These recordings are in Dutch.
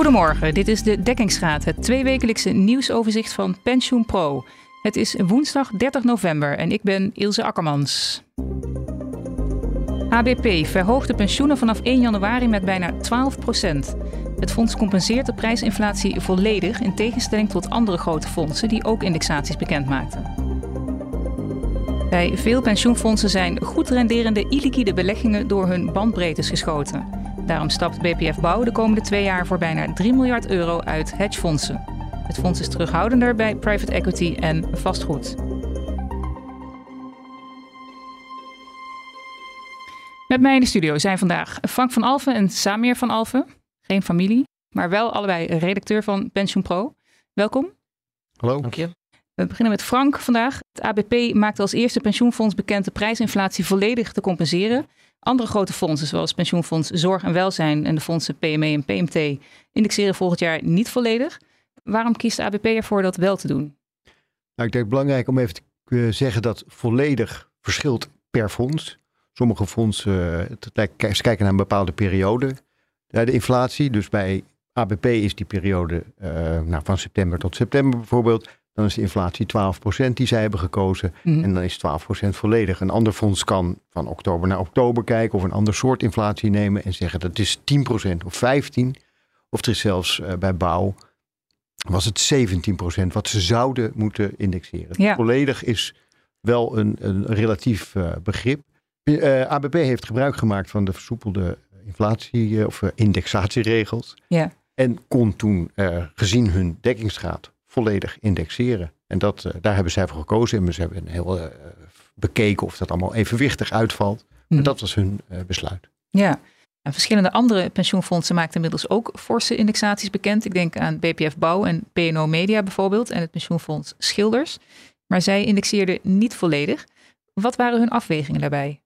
Goedemorgen, dit is de Dekkingsgraad, het tweewekelijkse nieuwsoverzicht van Pensioen Pro. Het is woensdag 30 november en ik ben Ilse Akkermans. ABP verhoogt de pensioenen vanaf 1 januari met bijna 12% Het fonds compenseert de prijsinflatie volledig in tegenstelling tot andere grote fondsen die ook indexaties bekendmaakten. Bij veel pensioenfondsen zijn goed renderende illiquide beleggingen door hun bandbreedtes geschoten. Daarom stapt BPF Bouw de komende twee jaar voor bijna 3 miljard euro uit hedgefondsen. Het fonds is terughoudender bij private equity en vastgoed. Met mij in de studio zijn vandaag Frank van Alfen en Samir van Alfen. Geen familie, maar wel allebei redacteur van Pension Pro. Welkom. Hallo. Dank je. We beginnen met Frank vandaag. Het ABP maakt als eerste pensioenfonds bekend de prijsinflatie volledig te compenseren. Andere grote fondsen, zoals Pensioenfonds Zorg en Welzijn en de fondsen PME en PMT, indexeren volgend jaar niet volledig. Waarom kiest de ABP ervoor dat wel te doen? Nou, ik denk het belangrijk om even te zeggen dat volledig verschilt per fonds. Sommige fondsen uh, kijken naar een bepaalde periode. de inflatie, dus bij ABP is die periode uh, nou, van september tot september bijvoorbeeld. Dan is de inflatie 12% die zij hebben gekozen. Mhm. En dan is 12% volledig. Een ander fonds kan van oktober naar oktober kijken of een ander soort inflatie nemen en zeggen dat is 10% of 15%. Of er is zelfs uh, bij bouw was het 17% wat ze zouden moeten indexeren. Volledig is wel een, een relatief uh, begrip. Uh, eh, ABP heeft gebruik gemaakt van de versoepelde inflatie- of indexatieregels. Ja. En kon toen, gezien hun dekkingsgraad, volledig indexeren. En dat, uh, daar hebben zij voor gekozen. En ze hebben heel uh, bekeken of dat allemaal evenwichtig uitvalt. En mhm. dat was hun uh, besluit. Ja, en verschillende andere pensioenfondsen maakten inmiddels ook forse indexaties bekend. Ik denk aan BPF Bouw en PNO Media bijvoorbeeld en het pensioenfonds Schilders. Maar zij indexeerden niet volledig. Wat waren hun afwegingen daarbij?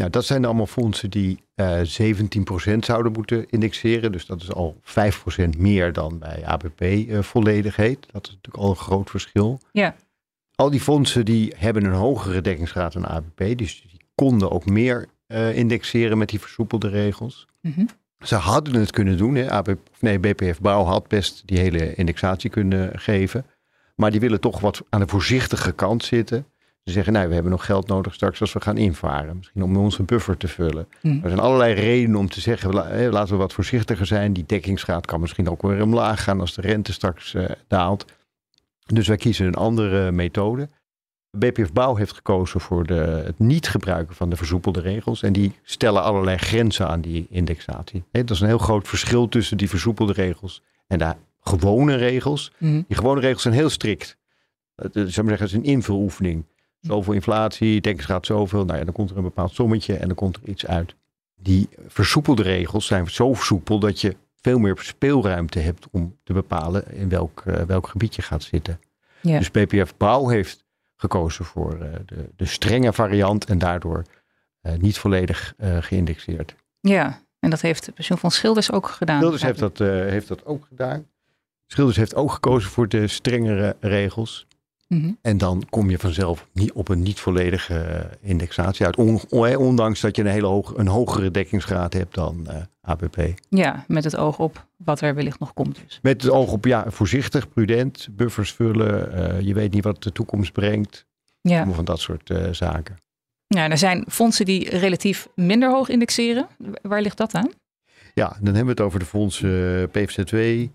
Nou, dat zijn allemaal fondsen die uh, eh, 17% zouden moeten indexeren. Dus dat is al 5% meer dan bij ABP uh, eh, volledig heet. Dat is natuurlijk al een groot verschil. Ja. Al die fondsen die hebben een hogere dekkingsgraad dan ABP. Dus die konden ook meer uh, indexeren met die versoepelde regels. Mm Ze hadden het kunnen doen. Hè. ABP, nee, BPF Bouw had best die hele indexatie kunnen geven. Maar die willen toch wat aan de voorzichtige kant zitten. Ze zeggen, nou, we hebben nog geld nodig straks als we gaan invaren. Misschien om onze buffer te vullen. Hmm. Er zijn allerlei redenen om te zeggen, laten we wat voorzichtiger zijn. Die dekkingsgraad kan misschien ook weer omlaag gaan als de rente straks uh, daalt. Dus wij kiezen een andere methode. BPF Bouw heeft gekozen voor de, het niet gebruiken van de versoepelde regels. En die stellen allerlei grenzen aan die indexatie. dat is een heel groot verschil tussen die versoepelde regels en de gewone regels. Hmm. Die gewone regels zijn heel strikt. Het, zou maar zeggen, het is een invuloefening. Zoveel inflatie, dekkingsgraad zoveel. Nou ja, dan komt er een bepaald sommetje en dan komt er iets uit. Die versoepelde regels zijn zo soepel dat je veel meer speelruimte hebt om te bepalen in welk, uh, welk gebied je gaat zitten. Ja. Dus PPF Bouw heeft gekozen voor uh, de, de strenge variant en daardoor uh, niet volledig geïndexeerd. Ja, en dat heeft pensioenfonds Schilders ook gedaan. Schilders heeft dat, heeft dat ook gedaan. Schilders heeft ook gekozen voor de strengere regels. Mhm. En dan kom je vanzelf niet op een niet volledige eh, indexatie uit. ondanks dat je een hele hoog, een hogere dekkingsgraad hebt dan uh, eh, ABP. Ja, met het oog op wat er wellicht nog komt. Dus. Met het oog op ja, voorzichtig, prudent, buffers vullen. Uh, je weet niet wat de toekomst brengt. Ja. Van dat soort uh, zaken. Ja, er zijn fondsen die relatief minder hoog indexeren. Waar ligt dat aan? Ja, dan hebben we het over de fondsen PFZ2,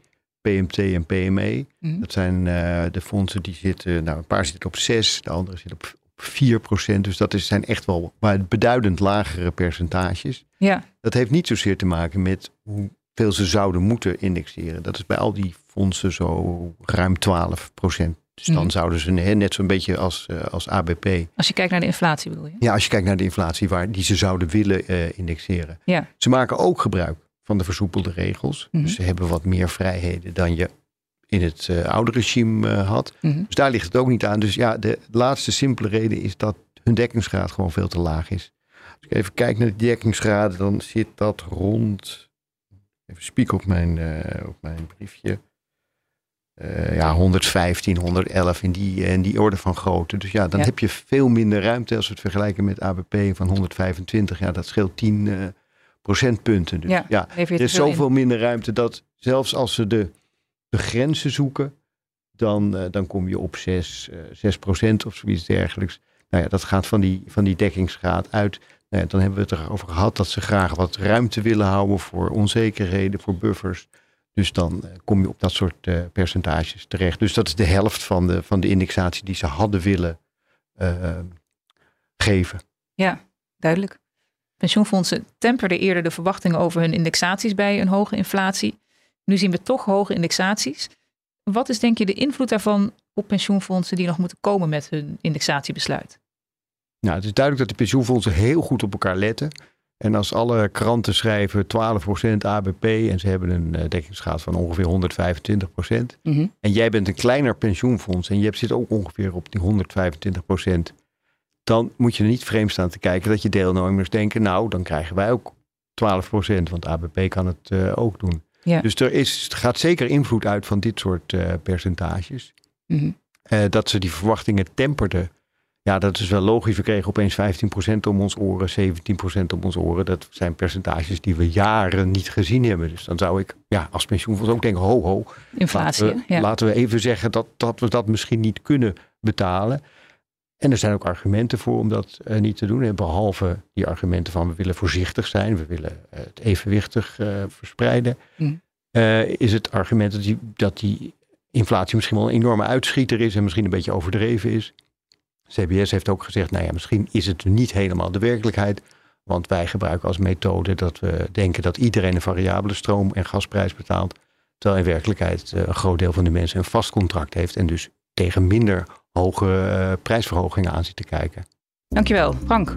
PMT en PME. Mhm. Dat zijn uh, de fondsen die zitten, nou een paar zitten op 6, de andere zitten op, op 4 procent. Dus dat is, zijn echt wel maar beduidend lagere percentages. Ja. Dat heeft niet zozeer te maken met hoeveel ze zouden moeten indexeren. Dat is bij al die fondsen zo ruim 12 procent. Dus dan mhm. zouden ze net zo'n beetje als, uh, als ABP. Als je kijkt naar de inflatie bedoel je? Ja, als je kijkt naar de inflatie waar die ze zouden willen uh, indexeren. Ja. Ze maken ook gebruik van de versoepelde regels. Mhm. Dus ze hebben wat meer vrijheden dan je in het uh, oude regime uh, had. Mhm. Dus daar ligt het ook niet aan. Dus ja, de laatste simpele reden is dat hun dekkingsgraad gewoon veel te laag is. Als ik even kijk naar de dekkingsgraden, dan zit dat rond. Even spiek op mijn, uh, op mijn briefje. ja, 115, 111 in die, in die orde van grootte. Dus ja, dan heb je veel minder ruimte als we het vergelijken met ABP van 125. Ja, dat scheelt 10 procentpunten. Dus ja, ja er is zoveel minder ruimte dat zelfs als ze de, de grenzen zoeken, dan, uh, dan kom je op 6, uh, 6% of zoiets dergelijks. Nou ja, dat gaat van die, van die dekkingsgraad uit. Nou ja, dan hebben we het erover gehad dat ze graag wat ruimte willen houden voor onzekerheden, voor buffers. Dus dan uh, kom je op dat soort percentages terecht. Dus dat is de helft van de, van de indexatie die ze hadden willen geven. Ja, duidelijk. Pensioenfondsen temperden eerder de verwachtingen over hun indexaties bij een hoge inflatie. Nu zien we toch hoge indexaties. Wat is denk je de invloed daarvan op pensioenfondsen die nog moeten komen met hun indexatiebesluit? Nou, het is duidelijk dat de pensioenfondsen heel goed op elkaar letten. En als alle kranten schrijven 12% ABP en ze hebben een eh, dekkingsgraad van ongeveer 125%. Mm En jij bent een kleiner pensioenfonds en je zit ook ongeveer op die 125%. Dan moet je er niet vreemd staan te kijken dat je deelnemers denken, nou dan krijgen wij ook 12%, want ABP kan het uh, ook doen. Ja. Dus er is, gaat zeker invloed uit van dit soort uh, percentages. Mm dat ze die verwachtingen temperden ja, dat is wel logisch. We kregen opeens 15% om ons oren, 17% om ons oren. Dat zijn percentages die we jaren niet gezien hebben. Dus dan zou ik ja, als pensioenfonds ook denken, ho ho. Inflatie, laten we, laten we even zeggen dat, dat we dat misschien niet kunnen betalen. En er zijn ook argumenten voor om dat uh, niet te doen. En behalve die argumenten van we willen voorzichtig zijn, we willen uh, het evenwichtig uh, verspreiden. Mm. is het argument dat die, dat die inflatie misschien wel een enorme uitschieter is en misschien een beetje overdreven is. CBS heeft ook gezegd, nou ja, misschien is het niet helemaal de werkelijkheid. Want wij gebruiken als methode dat we denken dat iedereen een variabele stroom- en gasprijs betaalt. Terwijl in werkelijkheid eh, een groot deel van de mensen een vast contract heeft. En dus tegen minder hoge uh, prijsverhogingen aan zit te kijken. Dankjewel, Frank.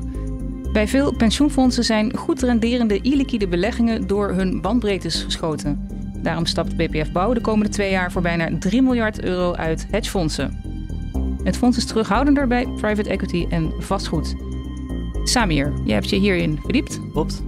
Bij veel pensioenfondsen zijn goed renderende illiquide beleggingen door hun bandbreedtes geschoten. Daarom stapt BPF Bouw de komende twee jaar voor bijna 3 miljard euro uit hedgefondsen. Het fonds is terughoudender bij private equity en vastgoed. Samir, jij hebt je hierin verdiept. Klopt.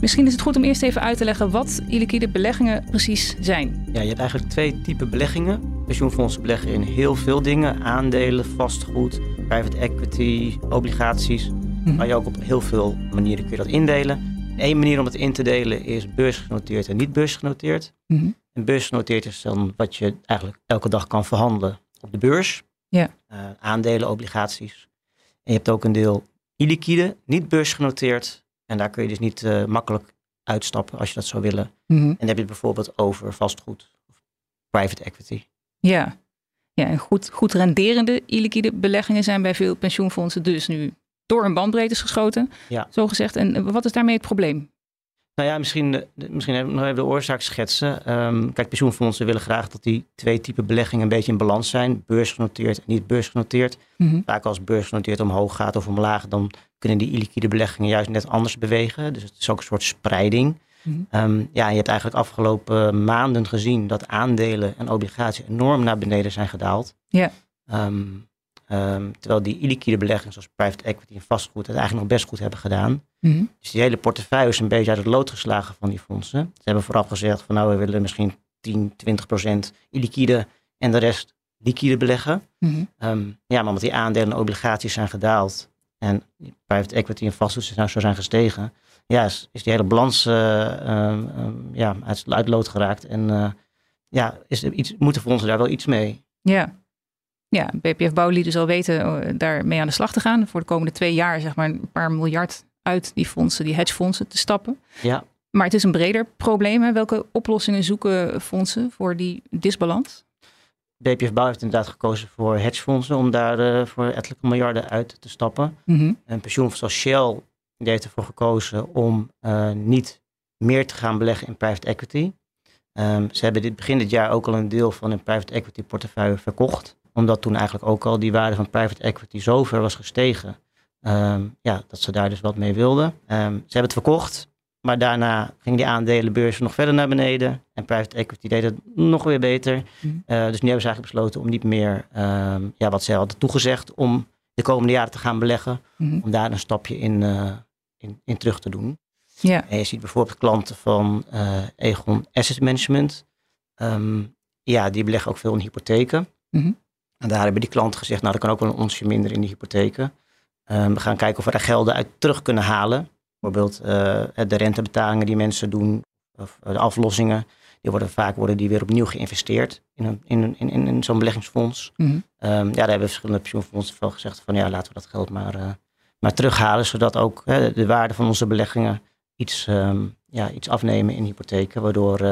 Misschien is het goed om eerst even uit te leggen wat illiquide beleggingen precies zijn. Ja, je hebt eigenlijk twee typen beleggingen. Pensioenfondsen beleggen in heel veel dingen: aandelen, vastgoed, private equity, obligaties. Mhm. Maar je ook op heel veel manieren kun je dat indelen. Eén manier om het in te delen is beursgenoteerd en niet beursgenoteerd. Mm En beursgenoteerd is dan wat je eigenlijk elke dag kan verhandelen op de beurs. Ja. Uh, aandelen, obligaties. En je hebt ook een deel illiquide, niet beursgenoteerd. En daar kun je dus niet uh, makkelijk uitstappen als je dat zou willen. Mm -hmm. En dan heb je het bijvoorbeeld over vastgoed of private equity. Ja, ja en goed, goed renderende illiquide beleggingen zijn bij veel pensioenfondsen dus nu door een bandbreedte geschoten, ja. zo gezegd. En wat is daarmee het probleem? Nou ja, misschien, misschien nog even de oorzaak schetsen. Um, kijk, pensioenfondsen willen graag dat die twee typen beleggingen een beetje in balans zijn. Beursgenoteerd en niet beursgenoteerd. Mm Vaak als beursgenoteerd omhoog gaat of omlaag, dan kunnen die illiquide beleggingen juist net anders bewegen. Dus het is ook een soort spreiding. Mhm. Ehm, ja, je hebt eigenlijk afgelopen maanden gezien dat aandelen en obligaties enorm naar beneden zijn gedaald. Ja. Um, Um, terwijl die illiquide beleggingen zoals private equity en vastgoed het eigenlijk nog best goed hebben gedaan. Mhm. Dus die hele portefeuille is een beetje uit het lood geslagen van die fondsen. Ze hebben vooraf gezegd van nou we willen misschien 10, 20 procent illiquide en de rest liquide beleggen. Mm ja, maar omdat die aandelen en obligaties zijn gedaald en private equity en vastgoed zijn, zo zijn gestegen, ja, is, is die hele balans uh, ja, uit, uit lood geraakt. En uh, ja, is er iets, moeten fondsen daar wel iets mee. Ja, ja, BPF Bouw liet dus al weten uh, daarmee aan de slag te gaan. Voor de komende twee jaar zeg maar een paar miljard uit die fondsen, die hedgefondsen, te stappen. Ja. Maar het is een breder probleem. Hè? Welke oplossingen zoeken fondsen voor die disbalans? BPF Bouw heeft inderdaad gekozen voor hedgefondsen om daar uh, voor ettelijke miljarden uit te stappen. Mm -hmm. Een pensioenfonds zoals Shell die heeft ervoor gekozen om uh, niet meer te gaan beleggen in private equity. Um, ze hebben dit begin dit jaar ook al een deel van hun private equity portefeuille verkocht omdat toen eigenlijk ook al die waarde van private equity zo ver was gestegen. Um, ja, dat ze daar dus wat mee wilden. Um, ze hebben het verkocht. Maar daarna ging die aandelenbeurs nog verder naar beneden. En private equity deed het nog weer beter. Mm. Uh, dus nu hebben ze eigenlijk besloten om niet meer ja, wat ze hadden toegezegd om de komende jaren te gaan beleggen. Mm. Om daar een stapje in, uh, in, in, terug te doen. Ja. En je ziet bijvoorbeeld klanten van uh, Egon Asset Management. ja, die beleggen ook veel in hypotheken. Mm en daar hebben die klanten gezegd, nou, dat kan ook wel een onsje minder in die hypotheken. Um, we gaan kijken of we daar gelden uit terug kunnen halen. Bijvoorbeeld de rentebetalingen die mensen doen, of de aflossingen. Die worden vaak worden die weer opnieuw geïnvesteerd in, een, in, in, in, in zo'n beleggingsfonds. Mhm. Ehm, ja, daar hebben verschillende pensioenfondsen van gezegd van ja, laten we dat geld maar, maar terughalen. Zodat ook de waarde van onze beleggingen iets, ehm, ja, iets afnemen in hypotheken. Waardoor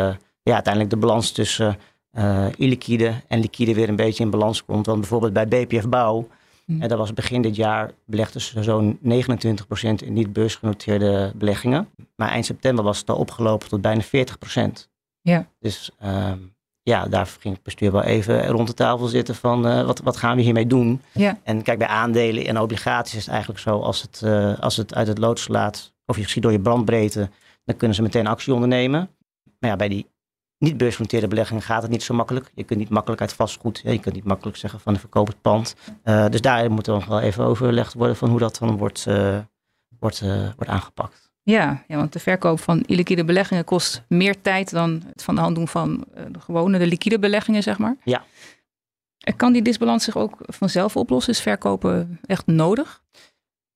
ja, uiteindelijk de balans tussen uh, illiquide en liquide weer een beetje in balans komt. Want bijvoorbeeld bij BPF Bouw, mm. en dat was begin dit jaar, belegden ze zo'n 29% in niet beursgenoteerde beleggingen. Maar eind september was het al opgelopen tot bijna 40%. Ja. Dus uh, ja, daar ging het bestuur wel even rond de tafel zitten van uh, wat, wat gaan we hiermee doen? Ja. En kijk, bij aandelen en obligaties is het eigenlijk zo, als het, uh, als het uit het lood slaat, of je ziet door je brandbreedte, dan kunnen ze meteen actie ondernemen. Maar ja, bij die niet beursgenoteerde beleggingen gaat het niet zo makkelijk. Je kunt niet makkelijk uit vastgoed, je kunt niet makkelijk zeggen van verkoop het pand. Uh, dus daar moet nog wel even overlegd worden van hoe dat dan wordt, wordt, wordt aangepakt. Ja, ja, want de verkoop van illiquide beleggingen kost meer tijd dan het van de hand doen van de gewone, de liquide beleggingen, zeg maar. Ja. Kan die disbalans zich ook vanzelf oplossen? Is verkopen echt nodig?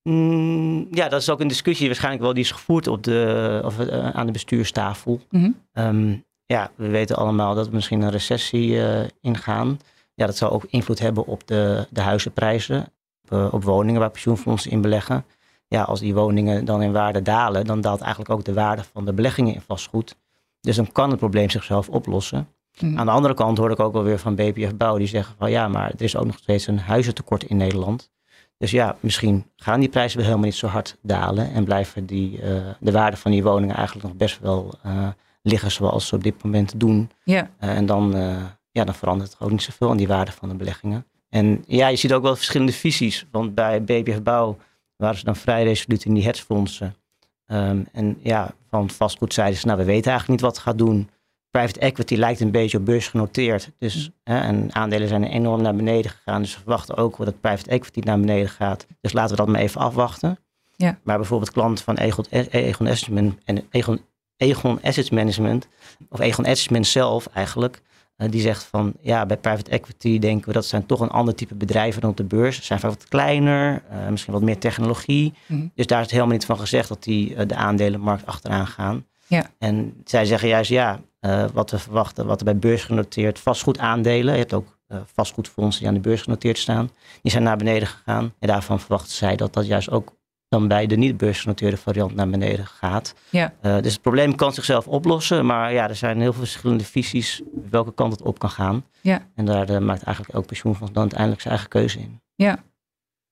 Mm, ja, dat is ook een discussie waarschijnlijk wel die is gevoerd op de, of, aan de bestuurstafel. Mm -hmm ja, we weten allemaal dat we misschien een recessie uh, ingaan. Ja, dat zal ook invloed hebben op de, de huizenprijzen, op, uh, op, woningen waar pensioenfondsen in beleggen. Ja, als die woningen dan in waarde dalen, dan daalt eigenlijk ook de waarde van de beleggingen in vastgoed. Dus dan kan het probleem zichzelf oplossen. Mm. Aan de andere kant hoor ik ook wel weer van BPF Bouw, die zeggen van ja, maar er is ook nog steeds een huizentekort in Nederland. Dus ja, misschien gaan die prijzen wel helemaal niet zo hard dalen en blijven die, uh, de waarde van die woningen eigenlijk nog best wel liggen zoals ze op dit moment doen. Ja. Uh, en dan, uh, ja, dan verandert het ook niet zoveel aan die waarde van de beleggingen. En ja, je ziet ook wel verschillende visies. Want bij BPF Bouw waren ze dan vrij resoluut in die hedgefondsen. Um, en ja, van vastgoed zeiden ze, nou we weten eigenlijk niet wat het gaat doen. Private equity lijkt een beetje op beurs genoteerd. Dus, hè, en aandelen zijn enorm naar beneden gegaan. Dus we verwachten ook dat private equity naar beneden gaat. Dus laten we dat maar even afwachten. Ja. Maar bijvoorbeeld klanten van Egon, Egon en Egon Egon Asset Management, of Egon Asset zelf eigenlijk, die zegt van ja, bij private equity denken we dat zijn toch een ander type bedrijven dan op de beurs. Ze zijn vaak wat kleiner, uh, misschien wat meer technologie. Mhm. Dus daar is het helemaal niet van gezegd dat die uh, de aandelenmarkt achteraan gaan. Ja. En zij zeggen juist ja, wat we verwachten, wat er bij beurs genoteerd vastgoedaandelen, je hebt ook vastgoedfondsen die aan de beurs genoteerd staan, die zijn naar beneden gegaan. En daarvan verwachten zij dat dat juist ook dan bij de niet beursgenoteerde variant naar beneden gaat. Ja. Uh, dus het probleem kan zichzelf oplossen, maar ja, er zijn heel veel verschillende visies welke kant het op kan gaan. Ja. En daar uh, maakt eigenlijk elk pensioenfonds dan uiteindelijk zijn eigen keuze in. Ja.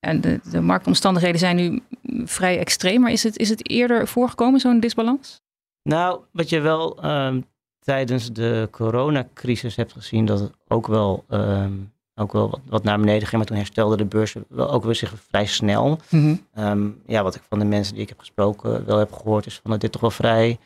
En de, de marktomstandigheden zijn nu vrij extreem, maar is het, is het eerder voorgekomen, zo'n disbalans? Nou, wat je wel um, tijdens de coronacrisis hebt gezien, dat het ook wel um, ook wel wat, wat, naar beneden ging. Maar toen herstelde de beurs wel ook weer zich vrij snel. Mhm. Ehm, ja, wat ik van de mensen die ik heb gesproken wel heb gehoord, is van dat dit toch wel vrij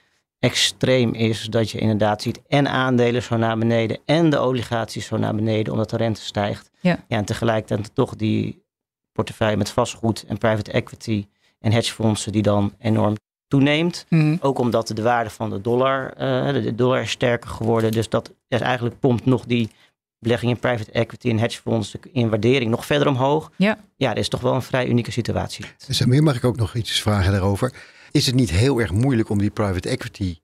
extreem is. Dat je inderdaad ziet en aandelen zo naar beneden en de obligaties zo naar beneden, omdat de rente stijgt. Ja. ja en tegelijkertijd toch die portefeuille met vastgoed en private equity en hedgefondsen die dan enorm toeneemt. Mhm. Ook omdat de waarde van de dollar, uh, de dollar is sterker geworden. Dus dat is eigenlijk pompt nog die belegging in private equity en hedgefonds in waardering nog verder omhoog. Ja. ja, dat is toch wel een vrij unieke situatie. Samir, mag ik ook nog iets vragen daarover? Is het niet heel erg moeilijk om die private equity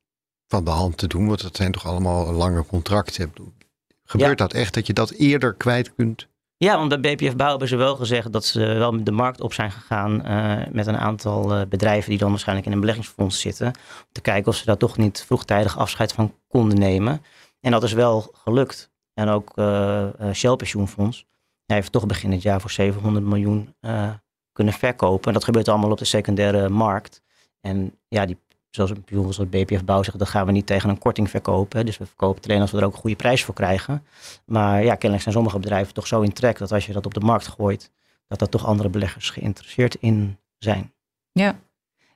van de hand te doen? Want dat zijn toch allemaal lange contracten. Gebeurt dat echt dat je dat eerder kwijt kunt? Ja, want bij BPF Bouw hebben ze wel gezegd dat ze wel de markt op zijn gegaan uh, met een aantal uh, bedrijven die dan waarschijnlijk in een beleggingsfonds zitten. Om te kijken of ze daar toch niet vroegtijdig afscheid van konden nemen. En dat is wel gelukt. En ook uh, Shell Pensioenfonds. Hij heeft toch begin het jaar voor 700 miljoen uh, kunnen verkopen. En dat gebeurt allemaal op de secundaire markt. En ja, die, zoals zoals BPF Bouw zegt, dat gaan we niet tegen een korting verkopen. Dus we verkopen het alleen als we er ook een goede prijs voor krijgen. Maar ja, kennelijk zijn sommige bedrijven toch zo in trek dat als je dat op de markt gooit, dat er toch andere beleggers geïnteresseerd in zijn. Ja.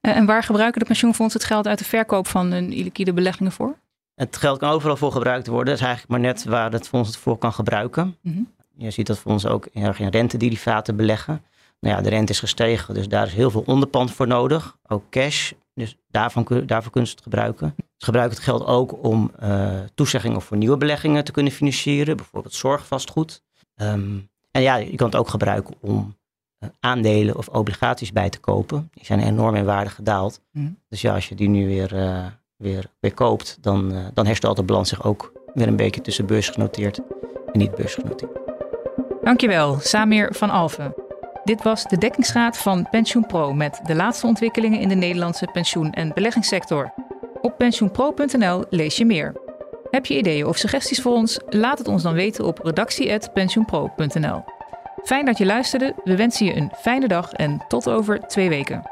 En waar gebruiken de pensioenfondsen het geld uit de verkoop van hun illiquide beleggingen voor? Het geld kan overal voor gebruikt worden. Dat is eigenlijk maar net waar het fonds het voor kan gebruiken. Mhm. Je ziet dat fondsen ook erg in rentederivaten beleggen. Nou ja, de rente is gestegen, dus daar is heel veel onderpand voor nodig. Ook cash, dus daarvan, daarvoor kunnen ze het gebruiken. Ze gebruiken het geld ook om uh, toezeggingen voor nieuwe beleggingen te kunnen financieren. Bijvoorbeeld zorgvastgoed. Um, en ja, je kan het ook gebruiken om aandelen of obligaties bij te kopen. Die zijn enorm in waarde gedaald. Mhm. Dus ja, als je die nu weer, weer, weer koopt, dan, dan herstelt de balans zich ook weer een beetje tussen beursgenoteerd en niet beursgenoteerd. Dankjewel, Samir van Alfen. Dit was de dekkingsraad van PensioenPro met de laatste ontwikkelingen in de Nederlandse pensioen- en beleggingssector. Op pensioenpro.nl lees je meer. Heb je ideeën of suggesties voor ons? Laat het ons dan weten op redactie.pensioenpro.nl. Fijn dat je luisterde. We wensen je een fijne dag en tot over twee weken.